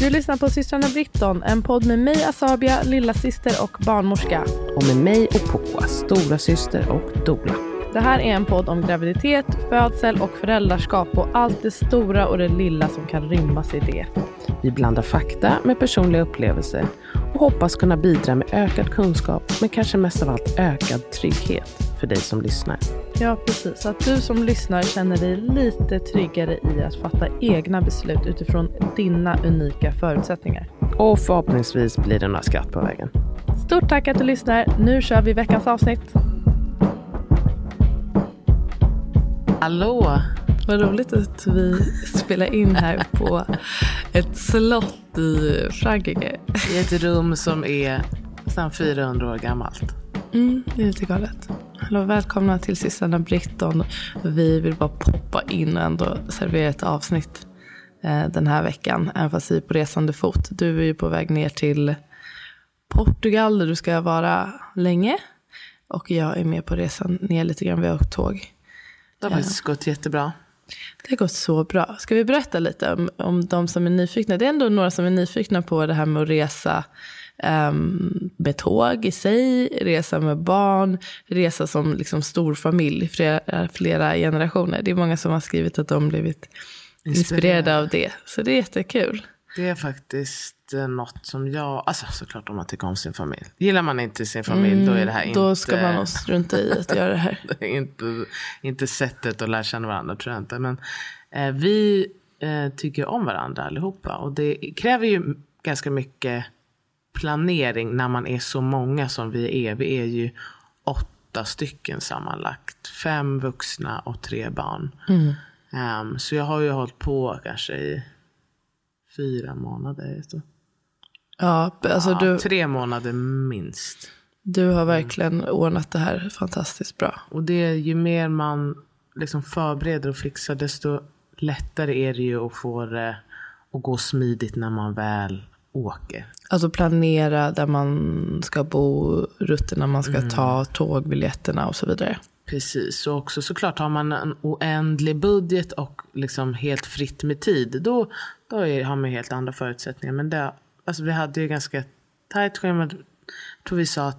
Du lyssnar på systrarna Britton, en podd med mig Asabia, lilla syster och barnmorska. Och med mig och Poa, stora syster och dola. Det här är en podd om graviditet, födsel och föräldraskap och allt det stora och det lilla som kan rymmas i det. Vi blandar fakta med personliga upplevelser och hoppas kunna bidra med ökad kunskap, men kanske mest av allt ökad trygghet för dig som lyssnar. Ja, precis. Så att du som lyssnar känner dig lite tryggare i att fatta egna beslut utifrån dina unika förutsättningar. Och förhoppningsvis blir det några skratt på vägen. Stort tack att du lyssnar. Nu kör vi veckans avsnitt. Hallå! Vad roligt att vi spelar in här på ett slott i Frankrike. I ett rum som är nästan 400 år gammalt. Mm, det är lite galet. Hallå, välkomna till systrarna Britton. Vi vill bara poppa in och ändå servera ett avsnitt eh, den här veckan. Även fast vi är på resande fot. Du är ju på väg ner till Portugal där du ska vara länge. Och jag är med på resan ner lite grann. Vi har åkt tåg. Det har faktiskt gått jättebra. Det har gått så bra. Ska vi berätta lite om, om de som är nyfikna? Det är ändå några som är nyfikna på det här med att resa um, med tåg i sig, resa med barn, resa som liksom stor familj, flera, flera generationer. Det är många som har skrivit att de blivit inspirerade av det. Så det är jättekul. Det är faktiskt eh, något som jag, alltså såklart om man tycker om sin familj. Gillar man inte sin familj mm, då är det här inte. Då ska man nog strunta i att göra det här. det är inte, inte sättet att lära känna varandra tror jag inte. Men eh, vi eh, tycker om varandra allihopa. Och det kräver ju ganska mycket planering när man är så många som vi är. Vi är ju åtta stycken sammanlagt. Fem vuxna och tre barn. Mm. Um, så jag har ju hållit på kanske i fyra månader. Ja, alltså ja, du, tre månader minst. Du har verkligen mm. ordnat det här fantastiskt bra. Och det ju mer man liksom förbereder och fixar desto lättare är det ju att få det att gå smidigt när man väl åker. Alltså planera där man ska bo, rutterna man ska mm. ta, tågbiljetterna och så vidare. Precis, och också såklart har man en oändlig budget och liksom helt fritt med tid. Då, då är, har man helt andra förutsättningar. Men det, alltså vi hade ju ganska tajt schema. Jag tror vi sa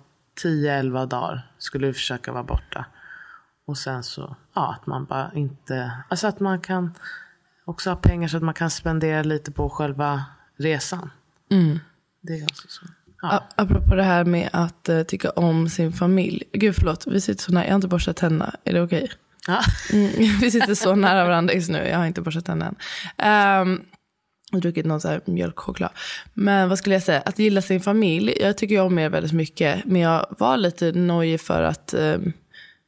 10-11 dagar skulle vi försöka vara borta. Och sen så, ja, att man bara inte, alltså att man kan också ha pengar så att man kan spendera lite på själva resan. Mm. Det är alltså så. Ja. Apropå det här med att uh, tycka om sin familj. Gud förlåt, vi sitter så nära. Jag har inte borstat tänderna. Är det okej? Okay? Ja. Mm, vi sitter så nära varandra just nu. Jag har inte borstat tänderna än. Um, och druckit någon så här mjölkchoklad. Men vad skulle jag säga? Att gilla sin familj. Jag tycker om er väldigt mycket. Men jag var lite nojig för att um,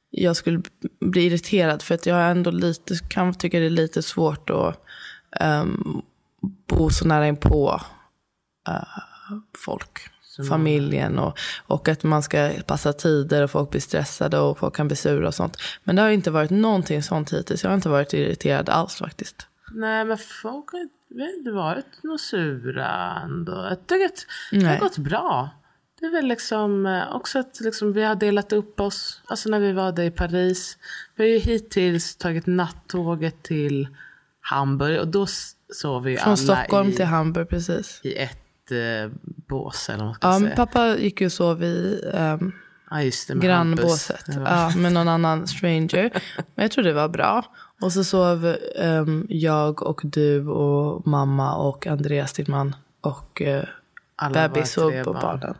jag skulle bli irriterad. För att jag ändå lite, kan tycka det är lite svårt att um, bo så nära inpå uh, folk. Familjen och, och att man ska passa tider och folk blir stressade och folk kan bli sura och sånt. Men det har inte varit någonting sånt hittills. Jag har inte varit irriterad alls faktiskt. Nej, men folk har inte varit några sura ändå. Jag tycker att det har gått bra. Det är väl liksom eh, också att liksom vi har delat upp oss. Alltså när vi var där i Paris. Vi har ju hittills tagit nattåget till Hamburg och då sov vi Från alla Stockholm i, till Hamburg precis. I ett eh, bås eller vad man ska ja, säga. Pappa gick ju och sov i um, ja, just det, med grannbåset. Ja, med någon annan stranger. Men jag tror det var bra. Och så sov um, jag och du och mamma och Andreas, din man och uh, bebis och barnen.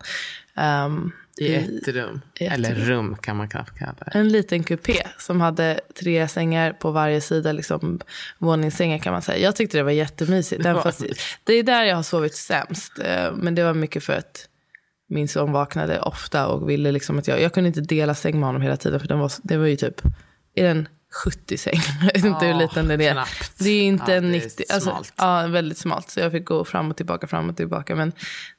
Um, i ett rum. I ett Eller rum kan man knappt kalla det. En liten kupé som hade tre sängar på varje sida. Liksom, våningssängar kan man säga. Jag tyckte det var jättemysigt. Det, var... Fast, det är där jag har sovit sämst. Eh, men det var mycket för att min son vaknade ofta och ville liksom att jag... Jag kunde inte dela säng med honom hela tiden. För den var, det var ju typ... Är den 70 säng. Jag vet inte hur liten den är. Knappt. Det är inte ja, en 90. Alltså, smalt. ja, väldigt smalt. Så jag fick gå fram och tillbaka, fram och tillbaka. Men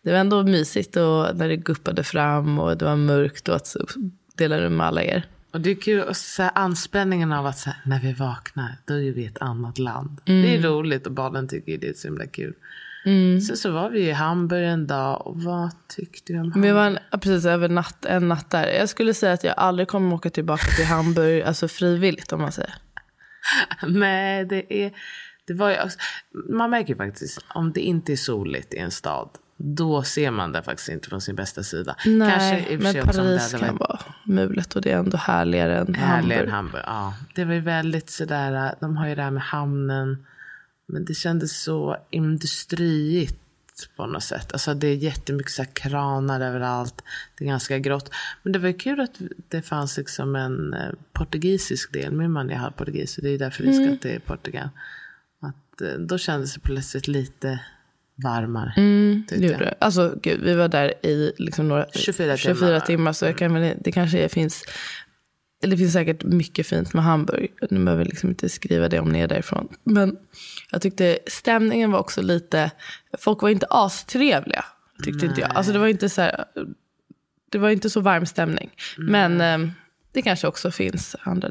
det var ändå mysigt och när det guppade fram och det var mörkt och att dela rum med alla er. Och det är kul, så här, anspänningen av att så här, när vi vaknar, då är vi i ett annat land. Mm. Det är roligt och barnen tycker det är så himla kul. Mm. Sen så var vi i Hamburg en dag och vad tyckte du om Hamburg? Vi var en, precis över natt, en natt där. Jag skulle säga att jag aldrig kommer åka tillbaka till Hamburg, alltså frivilligt om man säger. Nej, det är, det var ju, också- man märker faktiskt, om det inte är soligt i en stad, då ser man det faktiskt inte från sin bästa sida. Nej, för men Paris kan vara mulet och det är ändå härligare än härligare än Hamburg. Hamburg. Ja, det var ju väldigt sådär, de har ju det här med hamnen, men det kändes så industriigt på något sätt. Alltså det är jättemycket så kranar överallt. Det är ganska grått. Men det var kul att det fanns liksom en eh, portugisisk del. Min man är halvportugis och det är därför vi ska till Portugal. Att, eh, då kändes det plötsligt lite varmare. Mm, det gjorde det. Alltså, gud, vi var där i liksom några, 24 24 timmar. timmar. Så jag kan det kanske finns, det finns säkert mycket fint med Hamburg. Nu behöver vi liksom inte skriva det om ni är därifrån. Men jag tyckte stämningen var också lite, folk var inte astrevliga. Tyckte inte jag. Alltså det var inte så här, det var inte så varm stämning. Men eh, det kanske också finns andra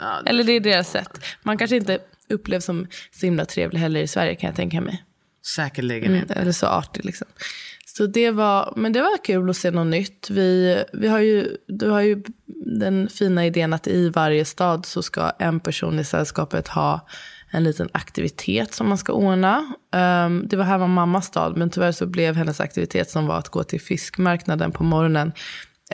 Ja, det- Eller det är deras sätt. Man kanske inte upplevs som så himla trevlig heller i Sverige kan jag tänka mig. Säkerligen Mm, inte. eller så artig liksom. Så det var, men det var kul att se något nytt. Vi, vi har ju, du har ju den fina idén att i varje stad så ska en person i sällskapet ha en liten aktivitet som man ska ordna. Ehm, det var här var mammas stad, men tyvärr så blev hennes aktivitet som var att gå till fiskmarknaden på morgonen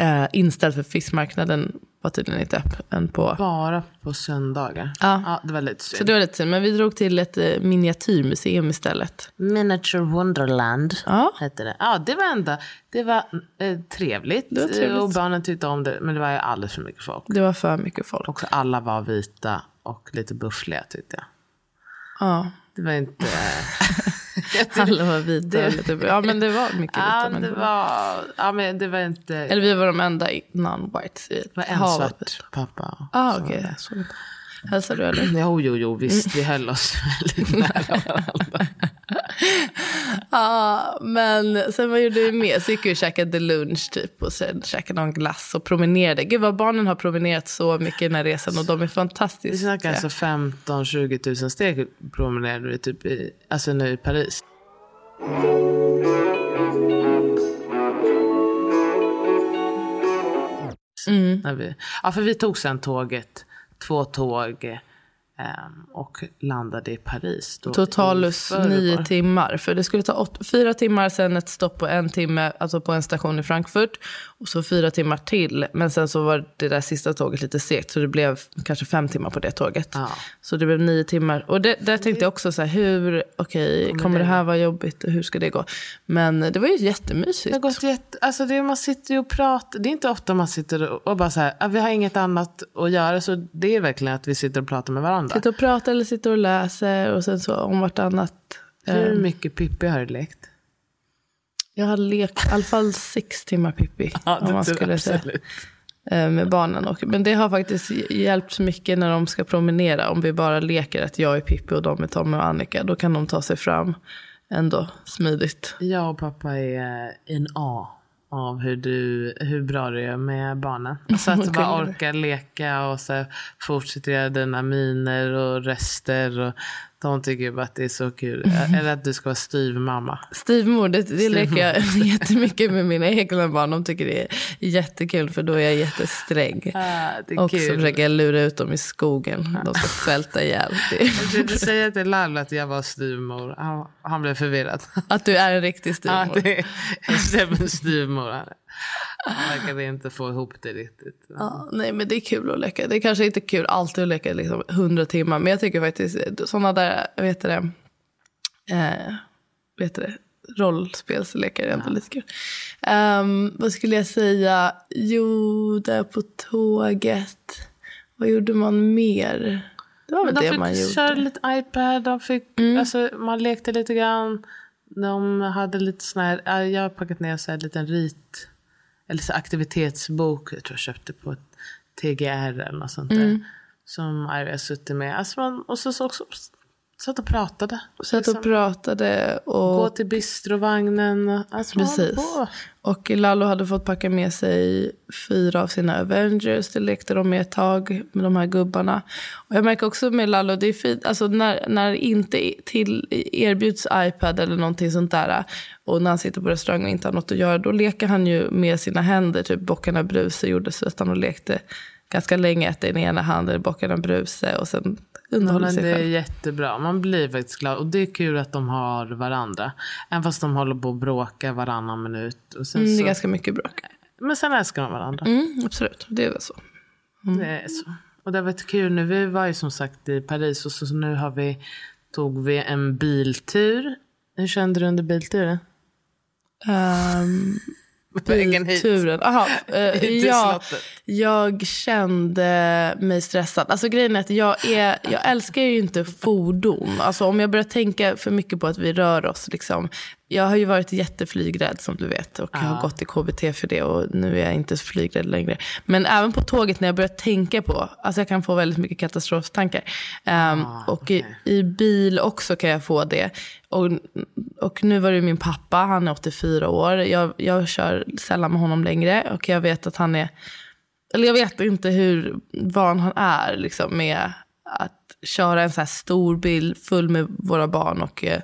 uh, inställd för fiskmarknaden var tydligen inte öppen på Bara på söndagar. Ja. ja det var lite synd. Så det var lite synd. Men vi drog till ett eh, miniatyrmuseum istället. Miniature Wonderland Ja. hette det. Ja, det var ändå det var, eh, trevligt. Det var trevligt. Och barnen tyckte om det, men det var ju alldeles för mycket folk. Det var för mycket folk. Också alla var vita och lite buffliga tyckte jag. Ja. Det var inte... Alla var vita. Det- lite, ja, men det var mycket vita. ja, det var, ja, men det var inte... Eller vi var de enda non-whites i det var en svart pappa. Ah, Så- Hälsade du eller? Jo, jo, jo, visst. Vi höll oss väldigt nära varandra. Ja, men sen vad gjorde vi mer? Så gick vi och käkade lunch typ och sen käkade någon glass och promenerade. Gud vad barnen har promenerat så mycket den här resan och de är Vi fantastiska. snackar alltså 15-20 000 steg promenerade vi typ i, alltså nu i Paris. När vi, ja, för vi tog sen tåget, två tåg ehm, och landade i Paris. Totalus nio timmar. För det skulle ta åt, fyra timmar, sen ett stopp på en timme, alltså på en station i Frankfurt. Och så fyra timmar till. Men sen så var det där sista tåget lite segt, så det blev kanske fem timmar på det tåget. Ja. Så det blev nio timmar. Och det, där tänkte jag också så här, hur, okej, kommer, det här vara jobbigt och hur ska det gå? Men det var ju jättemysigt. Det har gått jätte, alltså det, man sitter ju och pratar. Det är inte ofta man sitter och, och bara så här, "Ah, vi har inget annat att göra. Så det är verkligen att vi sitter och pratar med varandra. Sitter och pratar eller sitter och läser och sen så om vartannat. Hur Eh, mycket Pippi har du lekt? Jag har lekt i alla fall sex timmar Pippi. om man skulle säga. absolut. eh, med barnen. Och, men det har faktiskt hjälpt mycket när de ska promenera. Om vi bara leker att jag är Pippi och de är Tommy och Annika. Då kan de ta sig fram ändå smidigt. Jag och pappa är en A av hur, du, hur bra du är med barnen. Så att du bara orkar leka och så fortsätter göra dina miner och rester. Och de tycker bara att det är så kul. Eller att du ska vara styvmamma. Styvmor, det, det leker jag jättemycket med mina egna barn. De tycker det är jättekul för då är jag jättesträng. Ah, Och så kul. försöker jag lura ut dem i skogen. De ska svälta ihjäl. Jag försökte säga till Lall att jag var styvmor. Han, han blev förvirrad. Att du är en riktig Ja, styvmor. det är styvmor. Han verkade inte få ihop det riktigt. Ja, nej, men det är kul att leka. Det är kanske inte kul alltid att leka liksom 100 timmar. Men jag tycker faktiskt sådana där, vet du det, eh, vet du det, rollspelslekar är ändå lite kul. Ehm, vad skulle jag säga? Jo, där på tåget. Vad gjorde man mer? Det var väl de det fick man gjorde. köra lite iPad, de fick, alltså, man lekte lite grann. De hade lite sån här, ja, jag har packat ner så här en liten rit, eller så aktivitetsbok. Jag tror jag köpte på TGR eller något sånt där. Som Ivy har suttit med. Alltså man, och så, så också satt och pratade. Satt och pratade och... Gå till bistrovagnen. Alltså Precis. på. Och Lalo hade fått packa med sig fyra av sina Avengers. Det lekte de med ett tag med de här gubbarna. Och jag märker också med Lalo, det är fint, alltså när, när inte till erbjuds iPad eller någonting sånt där. Och när han sitter på restaurang och inte har något att göra. Då leker han ju med sina händer. Typ Bockarna Bruse gjorde så att han och lekte ganska länge. Att den ena handen är Bockarna Bruse och sen underhåller sig det är själv. jättebra. Man blir faktiskt glad. Och det är kul att de har varandra. Även fast de håller på att bråka varannan minut. Och sen Mm, det så, är ganska mycket bråk. Men sen älskar de varandra. Mm, absolut, det är väl så. Det är så. Och det har varit kul nu. Vi var ju som sagt i Paris och så, så nu har vi, tog vi en biltur. Hur kände du under bilturen? Um, På vägen hit. Turen. Aha, eh, Hit till ja, slottet. jag kände mig stressad. Alltså grejen är att jag, är, jag älskar ju inte fordon. Alltså om jag börjar tänka för mycket på att vi rör oss. Liksom. Jag har ju varit jätteflygrädd som du vet och har gått i KBT för det och nu är jag inte så flygrädd längre. Men även på tåget när jag börjar tänka på, alltså jag kan få väldigt mycket katastroftankar. Ehm, och i, i bil också kan jag få det. Och, och nu var det min pappa, han är 84 år. Jag, jag kör sällan med honom längre och jag vet att han är eller jag vet inte hur van han är liksom, med att köra en så här stor bil full med våra barn och eh,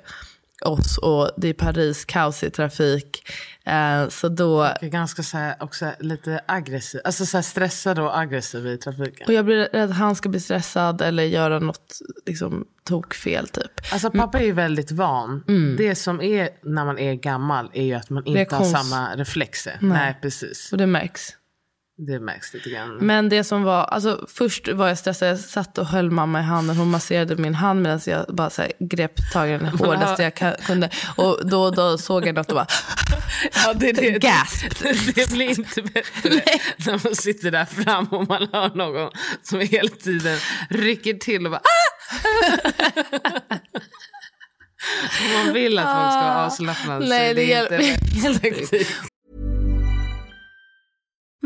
oss. Och det är Paris, kaos i trafik. Eh, så då, Jag är ganska så här, också lite aggressiv. Alltså så stressad och aggressiv i trafiken. och jag blir rädd att han ska bli stressad eller göra något liksom, tokfel typ. Alltså pappa är ju väldigt van. Det som är när man är gammal är ju att man inte har konst- samma reflexer. Nej. precis. Och det märks. Det märks lite grann. Men det som var, alltså först var jag stressad, jag satt och höll mamma i handen, hon masserade min hand medan jag bara så här, grep tag i den hårdaste jag kunde. Och då och då såg jag något och bara, Ja, det, det, gasp. det blir inte bättre när man sitter där fram och man hör någon som hela tiden rycker till och bara ah! Man vill att folk ska vara avslappnade. så Nej, det är inte rätt taktik.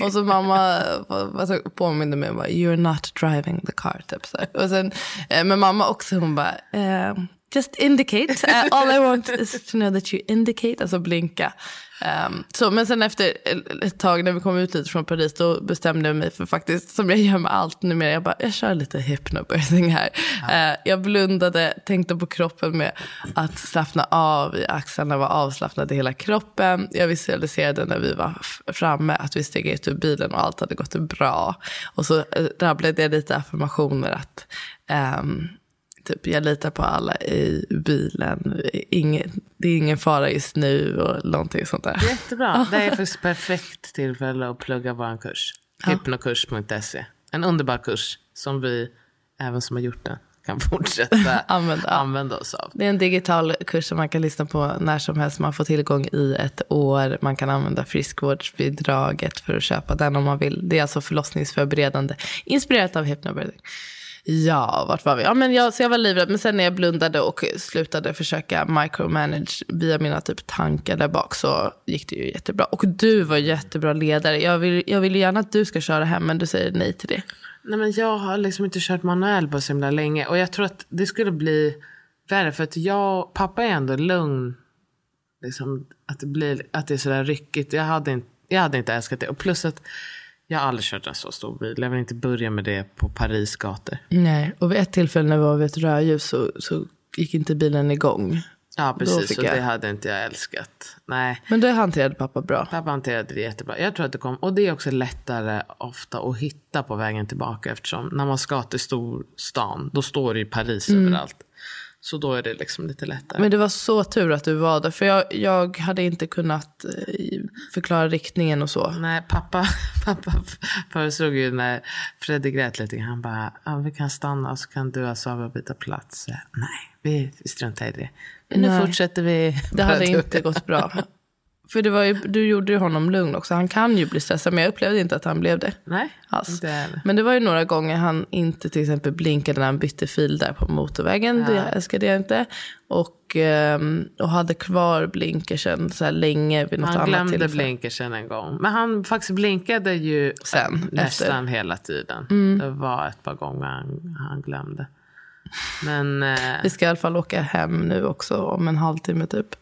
Och så mamma alltså, så påminde mig bara, you're not driving the car. Typ så. Och sen, eh, men mamma också, hon bara, eh, just indicate. Uh, all I want is to know that you indicate. Alltså blinka. Um, så, men sen efter ett tag när vi kom ut lite från Paris då bestämde jag mig för faktiskt, som jag gör med allt numera, jag bara, jag kör lite hypnobirthing här. Eh, jag blundade, tänkte på kroppen med att slappna av i axlarna, vara avslappnad i hela kroppen. Jag visualiserade när vi var framme att vi steg ut ur bilen och allt hade gått bra. Och så eh, rabblade jag lite affirmationer att ehm, Typ, jag litar på alla i bilen. Ingen, det är ingen fara just nu och någonting sånt där. Jättebra. Det är faktiskt perfekt tillfälle att plugga vår kurs. Hypnokurs.se. En underbar kurs som vi, även som har gjort den, kan fortsätta Använda. använda oss av. Det är en digital kurs som man kan lyssna på när som helst. Man får tillgång i ett år. Man kan använda friskvårdsbidraget för att köpa den om man vill. Det är alltså förlossningsförberedande. Inspirerat av hypnobirthing. Ja, vart var vi? Ja, men jag, så jag var livrädd. Men sen när jag blundade och slutade försöka micromanage via mina typ tankar där bak så gick det ju jättebra. Och du var jättebra ledare. Jag vill, jag vill gärna att du ska köra hem, men du säger nej till det. Nej, men jag har liksom inte kört manuell på så himla länge. Och jag tror att det skulle bli värre. För att jag, pappa är ändå lugn. Liksom, att, det blir, att det är sådär ryckigt. Jag hade inte, jag hade inte älskat det. Och plus att jag har aldrig kört en så stor bil. Jag vill inte börja med det på Paris gator. Nej, och vid ett tillfälle när vi var vid ett rödljus så, så gick inte bilen igång. Ja, precis. Och jag- det hade inte jag älskat. Nej. Men det hanterade pappa bra. Pappa hanterade det jättebra. Jag tror att det kom, och det är också lättare ofta att hitta på vägen tillbaka eftersom när man ska till storstan, då står det ju Paris överallt. Så då är det liksom lite lättare. Men det var så tur att du var där. För jag, jag hade inte kunnat eh, förklara riktningen och så. Nej, pappa, pappa föreslog ju när Freddy grät lite Han bara, ja, vi kan stanna så kan du och Sava byta plats. Nej, vi, vi struntar i det. Men nu Nej. fortsätter vi. Det hade inte gått bra. För det var ju, du gjorde ju honom lugn också. Han kan ju bli stressad, men jag upplevde inte att han blev det. Nej, jag heller. Men det var ju några gånger han inte till exempel blinkade när han bytte fil där på motorvägen. Det älskade jag inte. Och, ehm, och hade kvar blinkersen så här länge vid något Han annat glömde tillfälle. blinkersen en gång. Men han faktiskt blinkade ju Sen, nästan efter. hela tiden. Det var ett par gånger han, han glömde. Men eh, Vi ska i alla fall åka hem nu också om en halvtimme typ.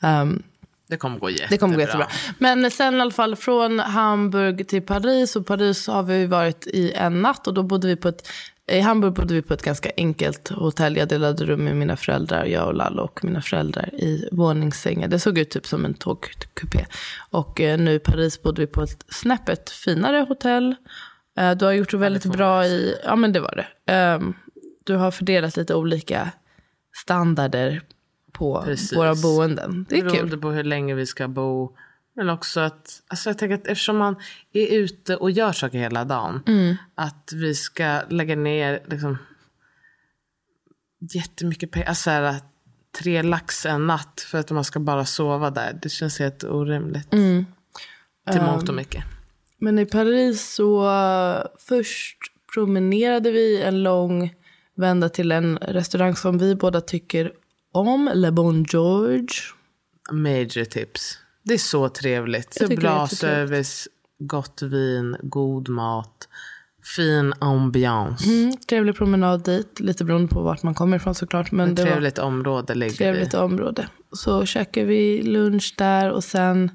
Ehm, det kommer gå jättebra. Det kommer gå jättebra. Men sen i alla fall från Hamburg till Paris. Och Paris har vi varit i en natt. Och då bodde vi på ett, I Hamburg bodde vi på ett ganska enkelt hotell. Jag delade rum med mina föräldrar, jag och Lalla och mina föräldrar i våningssängar. Det såg ut typ som en tågkupé. Och eh, nu i Paris bodde vi på ett snäppet finare hotell. Eh, du har gjort det väldigt bra i, ja men det var det. Ehm, du har fördelat lite olika standarder på Precis. våra boenden. Det är kul. Beroende på hur länge vi ska bo. Men också att, alltså jag tänker att eftersom man är ute och gör saker hela dagen. Mm. Att vi ska lägga ner liksom jättemycket pengar. Alltså här, tre lax en natt för att man ska bara sova där. Det känns helt orimligt. Mm. Till Ehm. mångt och mycket. Men i Paris så uh, först promenerade vi en lång vända till en restaurang som vi båda tycker om, Le Bon George. Major tips. Det är så trevligt. Så Jag bra service, gott vin, god mat, fin ambiance. Mm, trevlig promenad dit, lite beroende på vart man kommer ifrån såklart. Men Ett det trevligt område ligger trevligt vi. område. Så käkade vi lunch där och sen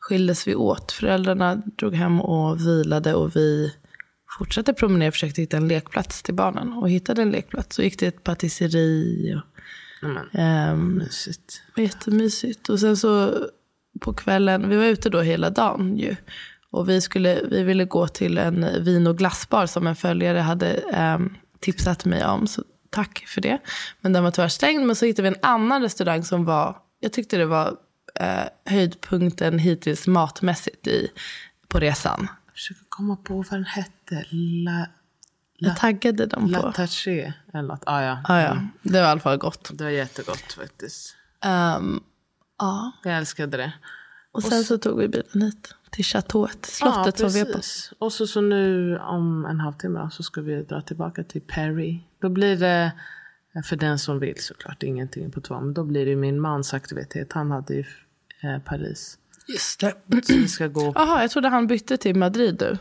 skildes vi åt. Föräldrarna drog hem och vilade och vi fortsatte promenera och försökte hitta en lekplats till barnen. Och hittade en lekplats. Så gick det ett patisserie och Men, ehm, mysigt. Var jättemysigt. Och sen så på kvällen, vi var ute då hela dagen ju. Och vi, skulle, vi ville gå till en vin och glassbar som en följare hade ehm, tipsat mig om. Så tack för det. Men den var tyvärr stängd. Men så hittade vi en annan restaurang som var, jag tyckte det var eh, höjdpunkten hittills matmässigt i, på resan. Jag försöker komma på vad den hette. La, Jag taggade dem på. La Taché eller något. Ah, ja. Ah, ja, det var i alla fall gott. Det var jättegott faktiskt. Ehm, ja. Jag älskade det. Och sen så tog vi bilen hit till chateauet, slottet som vi är på. Och så, så nu om en halvtimme då, så ska vi dra tillbaka till Perry. Då blir det, för den som vill såklart, ingenting på tvång. Men då blir det min mans aktivitet. Han hade ju eh, Paris. Just det. Så vi ska gå. Jaha, jag trodde han bytte till Madrid du.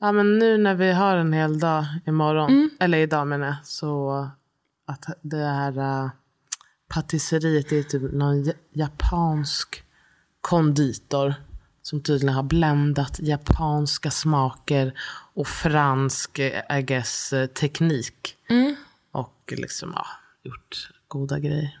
Ja men nu när vi har en hel dag imorgon, eller idag menar jag, så att det här uh, patisseriet är typ någon ja- japansk konditor som tydligen har bländat japanska smaker och fransk, eh, I guess, eh, teknik. Och liksom, ja, gjort goda grejer.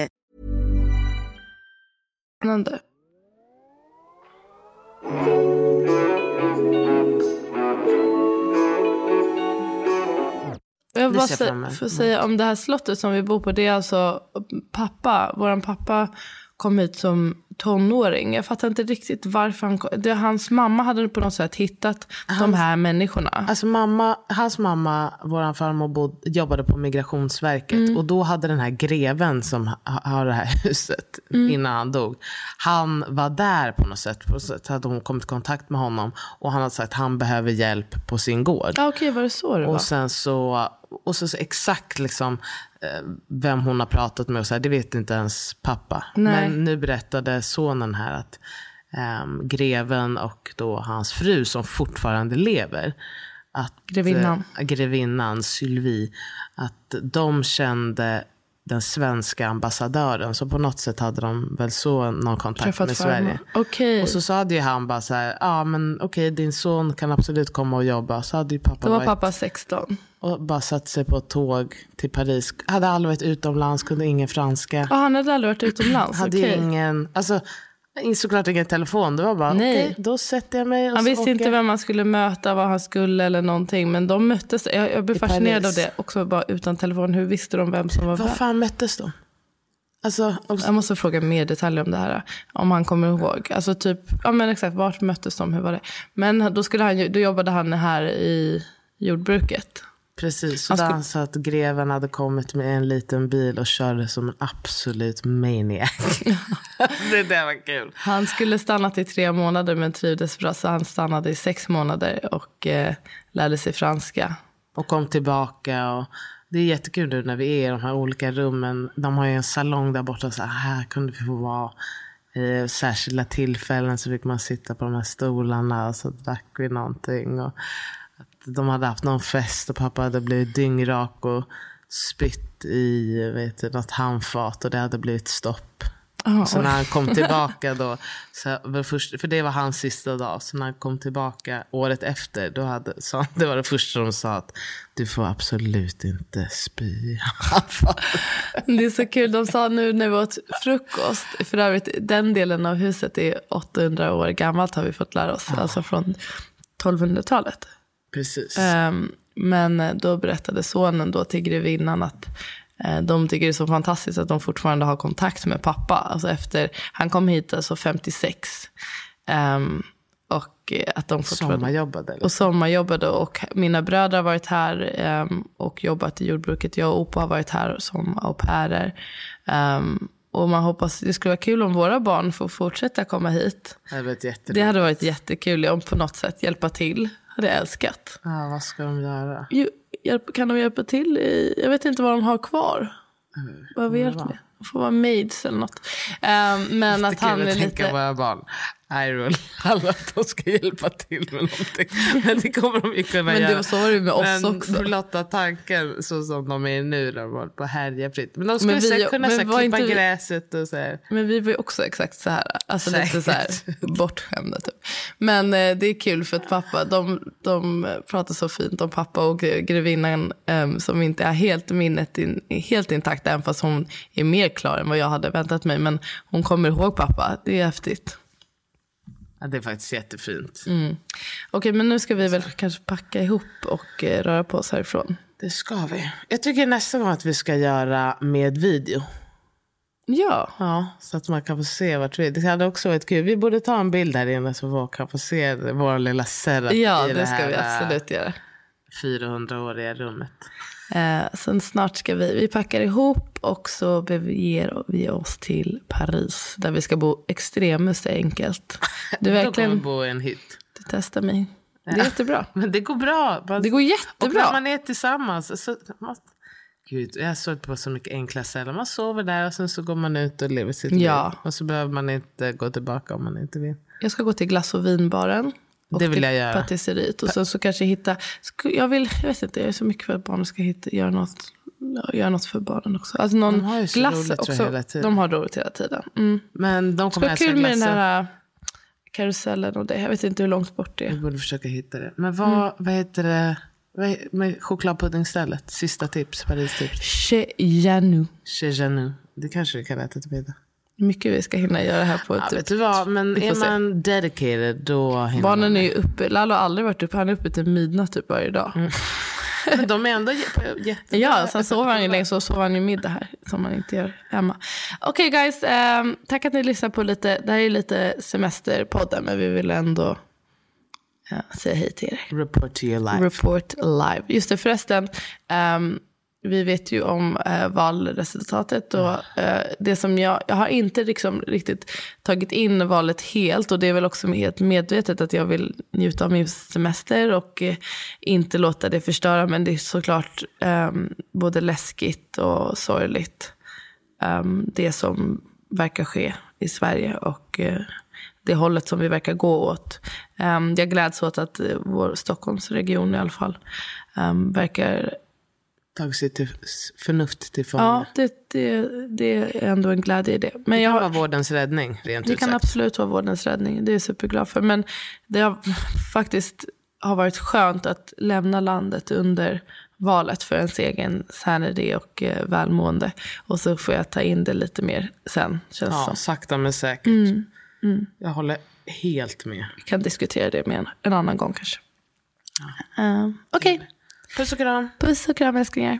spännande jag bara sä får säga om det här slottet som vi bor på. Det är alltså pappa, våran pappa kom hit som tonåring. Jag fattar inte riktigt varför han kom. Det, hans mamma hade på något sätt hittat de här människorna. Alltså mamma, hans mamma, vår farmor, bod, jobbade på Migrationsverket. Mm. Och då hade den här greven som ha- har det här huset Mm. innan han dog. Han var där på något sätt. På något sätt hade hon kommit i kontakt med honom. Och han hade sagt att han behöver hjälp på sin gård. Ja, okej, var det så det var? Och sen så, och så, så exakt liksom eh, vem hon har pratat med och så här, det vet inte ens pappa. Nej. Men nu berättade sonen här att ehm, greven och då hans fru som fortfarande lever, att, Grevinnan. eh, grevinnan Sylvie, att de kände den svenska ambassadören. Så på något sätt hade de väl så någon kontakt Träffat med. Sverige. Okej. Och så sa ju han bara så här, ja men okej din son kan absolut komma och jobba. Så hade ju pappa Då var varit pappa 16. och bara satt sig på ett tåg till Paris. Hade aldrig varit utomlands, kunde ingen franska. Och han hade aldrig varit utomlands? hade okej. ingen, alltså såklart ingen telefon. Det var bara, okej, då sätter jag mig Han visste åker inte vem han skulle möta, vad han skulle eller någonting. Men de möttes. Jag, jag blev I fascinerad Paris. av det. Också bara utan telefon. Hur visste de vem som var Var vem? fan möttes de? Alltså, och, Jag måste fråga mer detaljer om det här. Om han kommer ihåg. Alltså typ, ja men exakt, vart möttes de? Hur var det? Men då, skulle han, då jobbade han här i jordbruket. Precis, så Han skulle- sa att greven hade kommit med en liten bil och körde som en absolut maniac. det där var kul. Han skulle stanna i tre månader men trivdes bra. Så han stannade i sex månader och eh, lärde sig franska. Och kom tillbaka. Och det är jättekul nu när vi är i de här olika rummen. De har ju en salong där borta. Så här kunde vi få vara. I särskilda tillfällen så fick man sitta på de här stolarna och så drack vi någonting. Och de hade haft någon fest och pappa hade blivit dyngrak och spytt i vet du, något handfat och det hade blivit stopp. Ah, så när han kom tillbaka då, så för det var hans sista dag, så när han kom tillbaka året efter, då hade, så, det var det första de sa att du får absolut inte spy. Det är så kul. De sa nu när vi åt frukost. För övrigt, den delen av huset är 800 år gammalt har vi fått lära oss. Alltså från 1200-talet. Precis. Ehm, men eh, då berättade sonen då till grevinnan att eh, de tycker det är så fantastiskt att de fortfarande har kontakt med pappa. Alltså efter, han kom hit alltså 56. Ehm, och eh, att de fortfarande... Sommarjobbade eller? Och sommarjobbade och mina bröder har varit här ehm, och jobbat i jordbruket. Jag och Opa har varit här som au pairer. Ehm, och man hoppas, det skulle vara kul om våra barn får fortsätta komma hit. Det hade varit. Det hade varit jättekul om på något sätt hjälpa till. Hade jag älskat. Ja, vad ska de göra? Jo, hjälp, kan de hjälpa till? I, jag vet inte vad de har kvar. Vad vet ni? De får vara maids eller något. Ehm, men att han är lite... barn. Roll. Alla att de ska hjälpa till med någonting. Men det kommer de ju kunna Men det göra. var så var det med oss Men också. blotta tanken så som de är nu när de håller på att härja fritt. Men de skulle Men vi- säkert kunna men så klippa vi- gräset och så här. Men vi var ju också exakt så här. Alltså lite så här Säkert. bortskämda typ. Men eh, det är kul för att pappa, de, de pratar så fint om pappa och gre- grevinnan eh, som inte är helt minnet in, helt intakt även fast hon är mer klar än vad jag hade väntat mig. Men hon kommer ihåg pappa. Det är häftigt. Ja, det är faktiskt jättefint. Mm. Okej, men nu ska vi väl kanske packa ihop och eh, röra på oss härifrån. Det ska vi. Jag tycker nästa gång att vi ska göra med video. Ja, Ja, så att man kan få se vart vi Det hade också varit kul. Vi borde ta en bild här inne så folk kan få se vår lilla setup ja i det ska här vi absolut göra. 400-åriga rummet. Eh, sen snart ska vi, vi packar ihop och så beger vi oss till Paris. Där vi ska bo extremt enkelt. Du Då kommer verkligen, bo i en hytt. du testar mig. Det är jättebra. Men det går bra. Det går Och när jättebra. man är tillsammans. Så, man, gud, jag sovit på så mycket enkla ställen. Man sover där och sen så går man ut och lever sitt Ja. liv. Och så behöver man inte gå tillbaka om man inte vill. Jag ska gå till glass och vinbaren. Och Det vill jag göra. Patisseriet. Och sen så kanske hitta, jag vill, jag vet inte, jag är så mycket för att barnen ska hitta, göra något, göra något för barnen också. Alltså någon De har ju så glass roligt, också. hela tiden. De har roligt hela tiden. Mm. Men de kommer älska kul med den här äh, karusellen och det. Jag vet inte hur långt bort det Vi är. borde försöka hitta det. Men vad, Mm. vad heter det? Vad Med chokladpuddingstället. Sista tips. Paris tips. Chez Janou. Chez Janou. Det kanske vi kan äta till middag. Mycket vi ska hinna göra här på Ja, typ- vet du vad, men är se. man dedicated då hinner Barnen man är ju uppe, Lalo har aldrig varit uppe, han är uppe till midnatt typ varje dag. Mm. Men De är ändå jä- jättebra. Ja, sen sover han ju länge, så sover han ju middag här, som man inte gör hemma. Okej guys, ehm, tack att ni lyssnar på lite, det här är lite semesterpodden, men vi vill ändå eh, säga hej till er. Report to your life. Report live. Just det förresten, ehm, vi vet ju om eh, valresultatet och eh, det som jag, jag har inte liksom riktigt tagit in valet helt och det är väl också helt medvetet att jag vill njuta av min semester och eh, inte låta det förstöra men det är såklart ehm, både läskigt och sorgligt ehm, det som verkar ske i Sverige och eh, det hållet som vi verkar gå åt. Ehm, jag gläds åt att eh, vår Stockholmsregion i alla fall um, verkar Tagit sig till förnuft till fånga. Ja, det, det, det är ändå en glädje i det. Men det jag kan har, vara vårdens räddning, rent det ut kan sagt. absolut vara vårdens räddning. Det är jag superglad för. Men det har faktiskt har varit skönt att lämna landet under valet för ens egen sanity och eh, välmående. Och så får jag ta in det lite mer sen, känns Ja, som. sakta men säkert. Mm, Jag håller helt med. Vi kan diskutera det med en, en annan gång kanske. Eh, Okej, Puss och kram. puss och kram älsklingar.